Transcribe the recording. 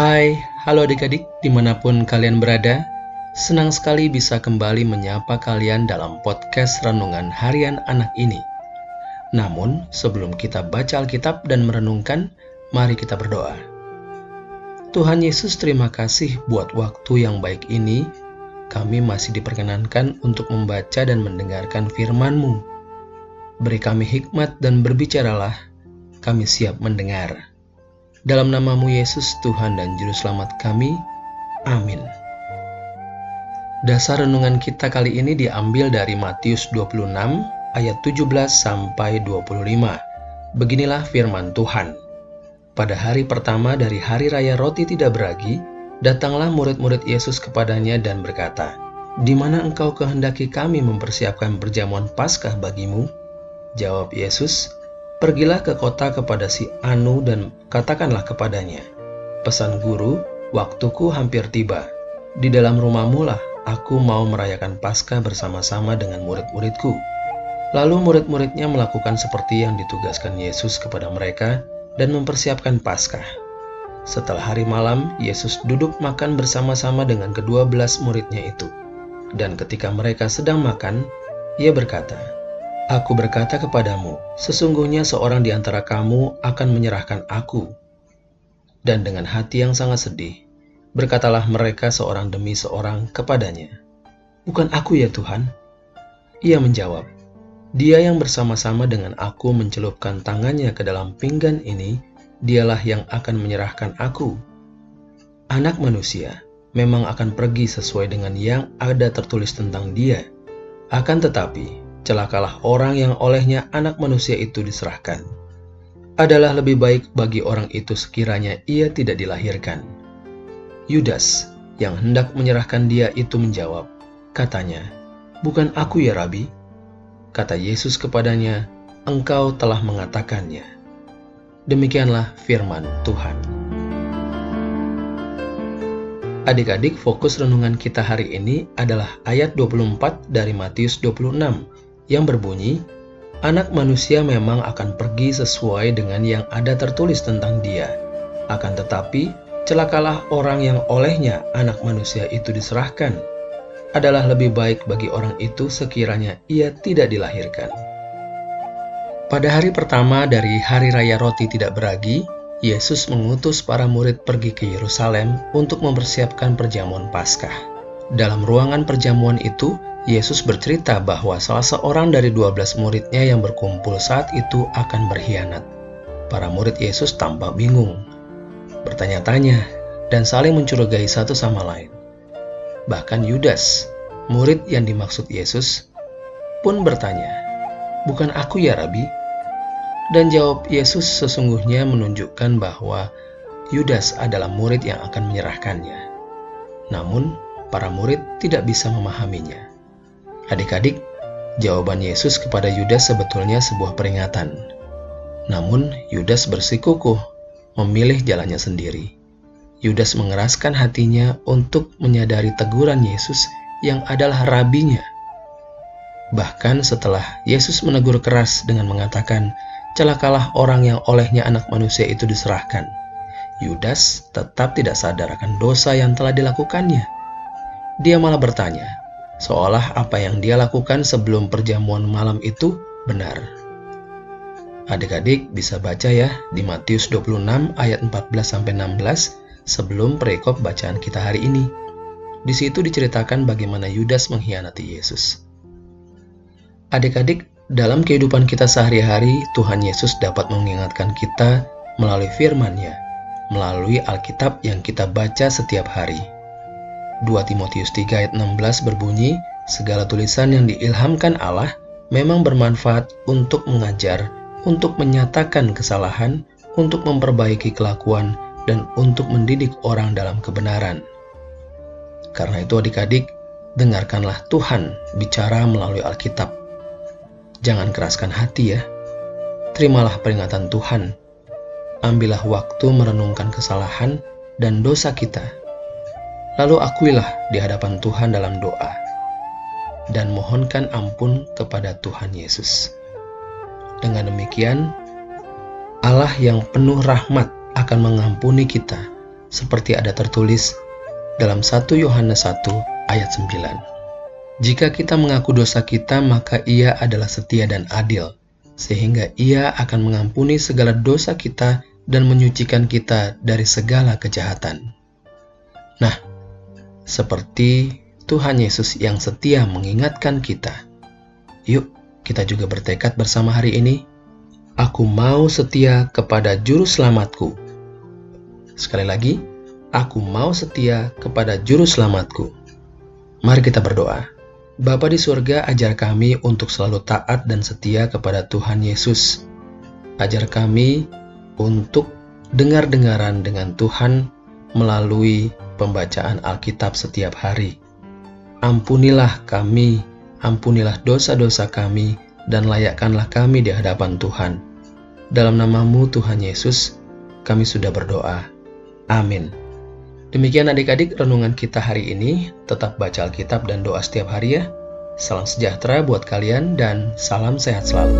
Hai, halo adik-adik di mana pun kalian berada. Senang sekali bisa kembali menyapa kalian dalam podcast Renungan Harian Anak ini. Namun, sebelum kita baca Alkitab dan merenungkan, mari kita berdoa. Tuhan Yesus terima kasih buat waktu yang baik ini. Kami masih diperkenankan untuk membaca dan mendengarkan firman-Mu. Beri kami hikmat dan berbicaralah, kami siap mendengar. Dalam namamu Yesus Tuhan dan Juru Selamat kami, amin. Dasar renungan kita kali ini diambil dari Matius 26 ayat 17 sampai 25. Beginilah firman Tuhan. Pada hari pertama dari hari raya roti tidak beragi, datanglah murid-murid Yesus kepadanya dan berkata, "Di mana engkau kehendaki kami mempersiapkan perjamuan Paskah bagimu?" Jawab Yesus, Pergilah ke kota kepada si Anu dan katakanlah kepadanya, Pesan guru, waktuku hampir tiba. Di dalam rumahmu lah aku mau merayakan Paskah bersama-sama dengan murid-muridku. Lalu murid-muridnya melakukan seperti yang ditugaskan Yesus kepada mereka dan mempersiapkan Paskah. Setelah hari malam, Yesus duduk makan bersama-sama dengan kedua belas muridnya itu. Dan ketika mereka sedang makan, ia berkata, Aku berkata kepadamu, sesungguhnya seorang di antara kamu akan menyerahkan aku. Dan dengan hati yang sangat sedih, berkatalah mereka seorang demi seorang kepadanya, Bukan aku ya Tuhan? Ia menjawab, Dia yang bersama-sama dengan aku mencelupkan tangannya ke dalam pinggan ini, dialah yang akan menyerahkan aku. Anak manusia memang akan pergi sesuai dengan yang ada tertulis tentang dia. Akan tetapi, celakalah orang yang olehnya anak manusia itu diserahkan. Adalah lebih baik bagi orang itu sekiranya ia tidak dilahirkan. Yudas yang hendak menyerahkan dia itu menjawab, katanya, Bukan aku ya Rabi? Kata Yesus kepadanya, Engkau telah mengatakannya. Demikianlah firman Tuhan. Adik-adik, fokus renungan kita hari ini adalah ayat 24 dari Matius 26 yang berbunyi, Anak manusia memang akan pergi sesuai dengan yang ada tertulis tentang dia. Akan tetapi, celakalah orang yang olehnya anak manusia itu diserahkan. Adalah lebih baik bagi orang itu sekiranya ia tidak dilahirkan. Pada hari pertama dari Hari Raya Roti Tidak Beragi, Yesus mengutus para murid pergi ke Yerusalem untuk mempersiapkan perjamuan Paskah. Dalam ruangan perjamuan itu, Yesus bercerita bahwa salah seorang dari dua belas muridnya yang berkumpul saat itu akan berkhianat. Para murid Yesus tampak bingung, bertanya-tanya, dan saling mencurigai satu sama lain. Bahkan Yudas, murid yang dimaksud Yesus, pun bertanya, Bukan aku ya Rabi? Dan jawab Yesus sesungguhnya menunjukkan bahwa Yudas adalah murid yang akan menyerahkannya. Namun, para murid tidak bisa memahaminya. Adik-adik, jawaban Yesus kepada Yudas sebetulnya sebuah peringatan. Namun, Yudas bersikukuh memilih jalannya sendiri. Yudas mengeraskan hatinya untuk menyadari teguran Yesus yang adalah rabinya. Bahkan setelah Yesus menegur keras dengan mengatakan, celakalah orang yang olehnya anak manusia itu diserahkan. Yudas tetap tidak sadar akan dosa yang telah dilakukannya. Dia malah bertanya, seolah apa yang dia lakukan sebelum perjamuan malam itu benar. Adik-adik bisa baca ya di Matius 26 ayat 14-16 sebelum perekop bacaan kita hari ini. Di situ diceritakan bagaimana Yudas mengkhianati Yesus. Adik-adik, dalam kehidupan kita sehari-hari, Tuhan Yesus dapat mengingatkan kita melalui firman-Nya, melalui Alkitab yang kita baca setiap hari. 2 Timotius 3 ayat 16 berbunyi, segala tulisan yang diilhamkan Allah memang bermanfaat untuk mengajar, untuk menyatakan kesalahan, untuk memperbaiki kelakuan, dan untuk mendidik orang dalam kebenaran. Karena itu adik-adik, dengarkanlah Tuhan bicara melalui Alkitab. Jangan keraskan hati ya. Terimalah peringatan Tuhan. Ambillah waktu merenungkan kesalahan dan dosa kita Lalu akuilah di hadapan Tuhan dalam doa dan mohonkan ampun kepada Tuhan Yesus. Dengan demikian, Allah yang penuh rahmat akan mengampuni kita seperti ada tertulis dalam 1 Yohanes 1 ayat 9. Jika kita mengaku dosa kita, maka ia adalah setia dan adil, sehingga ia akan mengampuni segala dosa kita dan menyucikan kita dari segala kejahatan. Nah, seperti Tuhan Yesus yang setia mengingatkan kita. Yuk, kita juga bertekad bersama hari ini. Aku mau setia kepada Juru Selamatku. Sekali lagi, aku mau setia kepada Juru Selamatku. Mari kita berdoa. Bapa di surga, ajar kami untuk selalu taat dan setia kepada Tuhan Yesus. Ajar kami untuk dengar-dengaran dengan Tuhan melalui pembacaan Alkitab setiap hari. Ampunilah kami, ampunilah dosa-dosa kami, dan layakkanlah kami di hadapan Tuhan. Dalam namamu Tuhan Yesus, kami sudah berdoa. Amin. Demikian adik-adik renungan kita hari ini. Tetap baca Alkitab dan doa setiap hari ya. Salam sejahtera buat kalian dan salam sehat selalu.